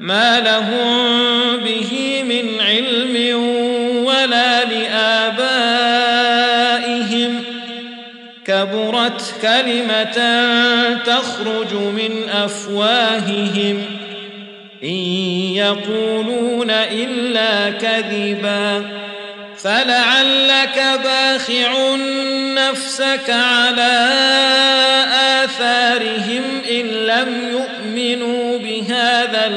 ما لهم به من علم ولا لآبائهم. كبرت كلمة تخرج من أفواههم. إن يقولون إلا كذبا فلعلك باخع نفسك على آثارهم إن لم يؤمنوا.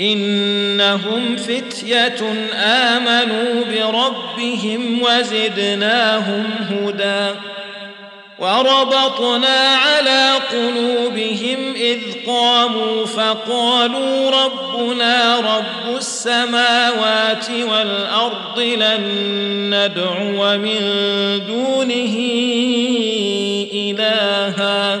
إنهم فتية آمنوا بربهم وزدناهم هدى وربطنا على قلوبهم إذ قاموا فقالوا ربنا رب السماوات والأرض لن ندعو من دونه إلها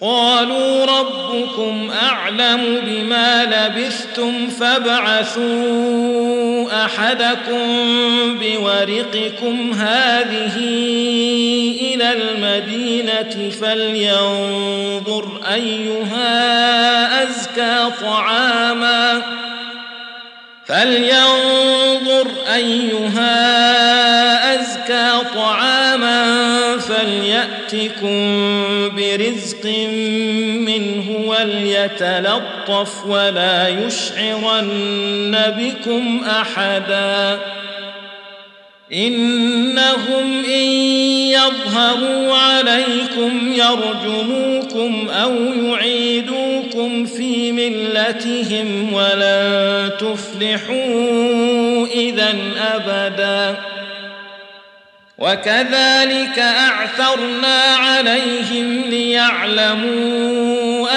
قالوا ربكم أعلم بما لبثتم فابعثوا أحدكم بورقكم هذه إلى المدينة فلينظر أيها أزكى طعاما فلينظر أيها أزكى طعاما فليأتكم وليتلطف ولا يشعرن بكم أحدا. إنهم إن يظهروا عليكم يرجموكم أو يعيدوكم في ملتهم ولن تفلحوا اذا أبدا. وكذلك أعثرنا عليهم ليعلموا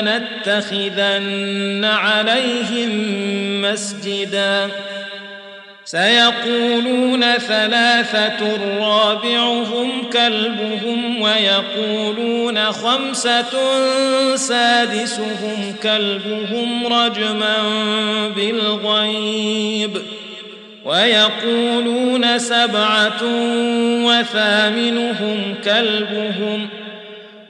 لنتخذن عليهم مسجدا. سيقولون ثلاثة رابعهم كلبهم ويقولون خمسة سادسهم كلبهم رجما بالغيب. ويقولون سبعة وثامنهم كلبهم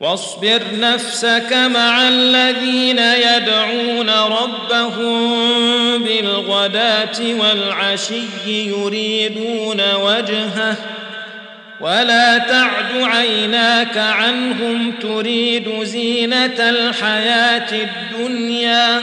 واصبر نفسك مع الذين يدعون ربهم بالغداة والعشي يريدون وجهه ولا تعد عيناك عنهم تريد زينة الحياة الدنيا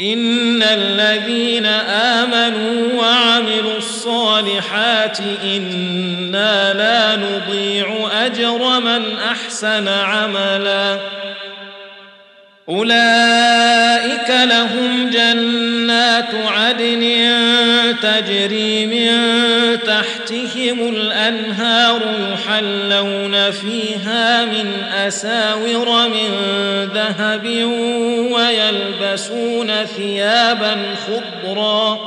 ان الذين امنوا وعملوا الصالحات أنا لا نضيع اجر من احسن عملا. اولئك لهم جنات عدن تحتهم الأنهار يحلون فيها من أساور من ذهب ويلبسون ثيابا خضرا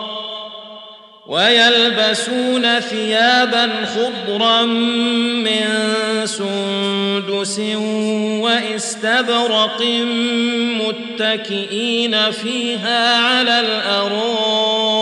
ويلبسون ثيابا خضرا من سندس واستبرق متكئين فيها على الأرائك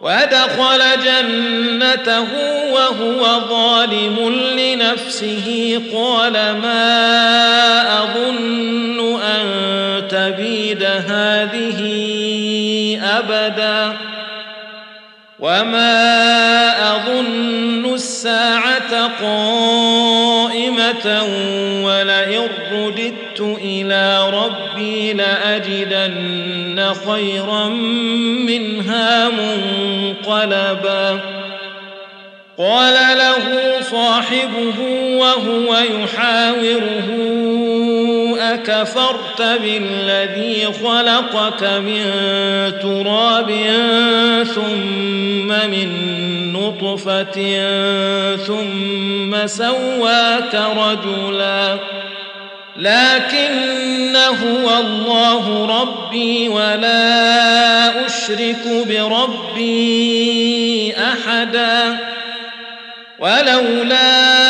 ودخل جنته وهو ظالم لنفسه قال ما اظن ان تبيد هذه ابدا وما اظن الساعة قائمه ولئن رددت إلى ربي لأجدن خيرا منها منقلبا. قال له صاحبه وهو يحاوره اكفرت بالذي خلقك من تراب ثم من نطفة ثم سواك رجلا. لكن هو الله ربي ولا أشرك بربي أحدا. ولولا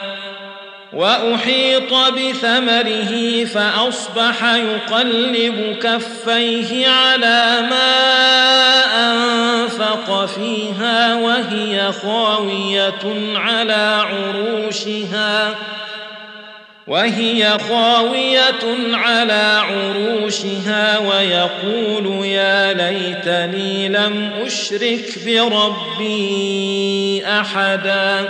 وأحيط بثمره فأصبح يقلب كفيه على ما أنفق فيها وهي خاوية على عروشها وهي خاوية على عروشها ويقول يا ليتني لم أشرك بربي أحدا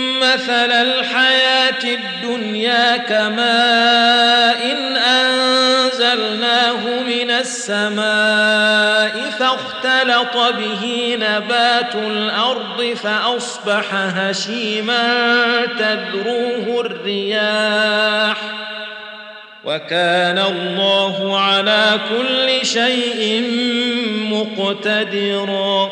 مثل الحياة الدنيا كماء إن نزلناه من السماء فاختلط به نبات الأرض فأصبح هشيما تذروه الرياح وكان الله على كل شيء مقتدرا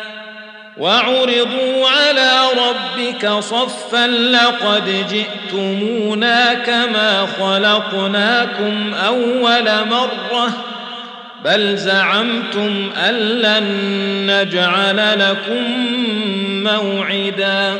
وعرضوا على ربك صفا لقد جئتمونا كما خلقناكم أول مرة بل زعمتم أن لن نجعل لكم موعدا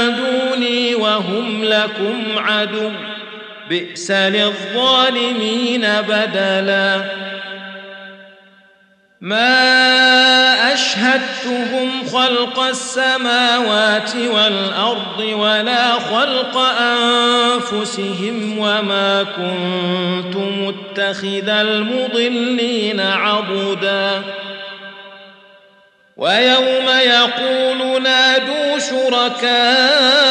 لكم عدو بئس للظالمين بدلا. ما أشهدتهم خلق السماوات والأرض ولا خلق أنفسهم وما كنت متخذ المضلين عضدا. ويوم يقول نادوا شركائي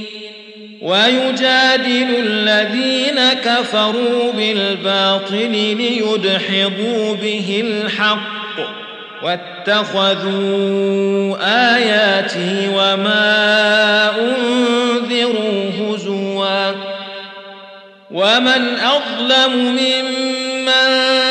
ويجادل الذين كفروا بالباطل ليدحضوا به الحق واتخذوا آياتي وما أنذروا هزوا ومن أظلم ممن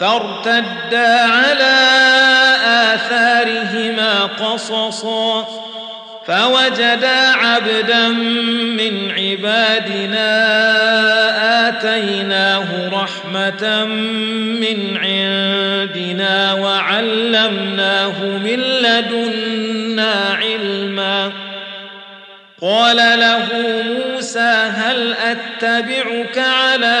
فارتدا على آثارهما قصصا فوجدا عبدا من عبادنا آتيناه رحمة من عندنا وعلمناه من لدنا علما. قال له موسى هل أتبعك على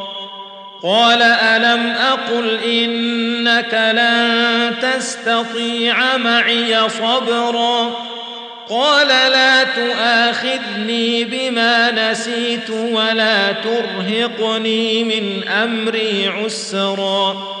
قال ألم أقل إنك لن تستطيع معي صبرا قال لا تؤاخذني بما نسيت ولا ترهقني من أمري عسرا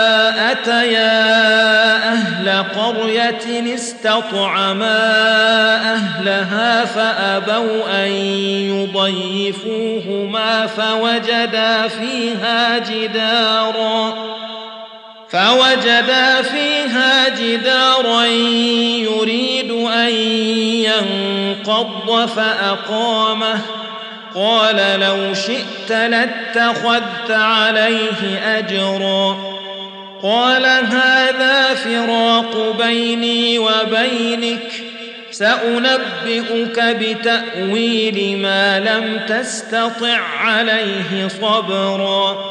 استطعما أهلها فأبوا أن يضيفوهما فوجدا فيها جدارا فوجدا فيها جدارا يريد أن ينقض فأقامه قال لو شئت لاتخذت عليه أجرا قال هذا فراق بيني وبينك سأنبئك بتأويل ما لم تستطع عليه صبرا.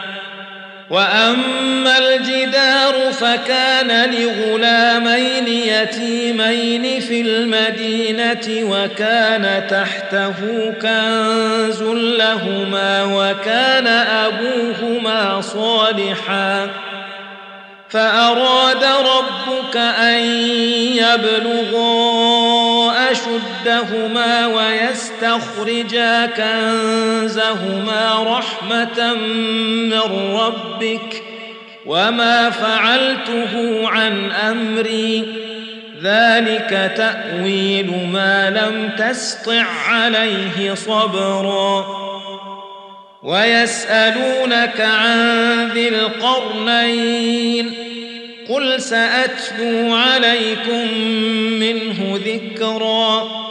واما الجدار فكان لغلامين يتيمين في المدينة وكان تحته كنز لهما وكان ابوهما صالحا فاراد ربك ان يبلغا اشدهما ويستخرجا كنزهما رحمة من ربك وما فعلته عن أمري. ذلك تأويل ما لم تسطع عليه صبرا. ويسألونك عن ذي القرنين. قل سأتلو عليكم منه ذكرا.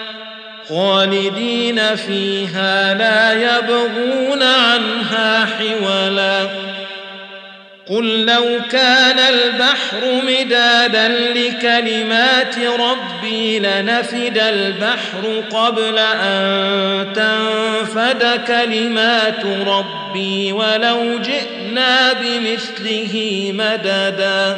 خالدين فيها لا يبغون عنها حولا. قل لو كان البحر مدادا لكلمات ربي لنفد البحر قبل أن تنفد كلمات ربي ولو جئنا بمثله مددا.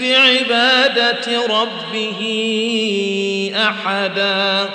بعبادة ربه أحدا.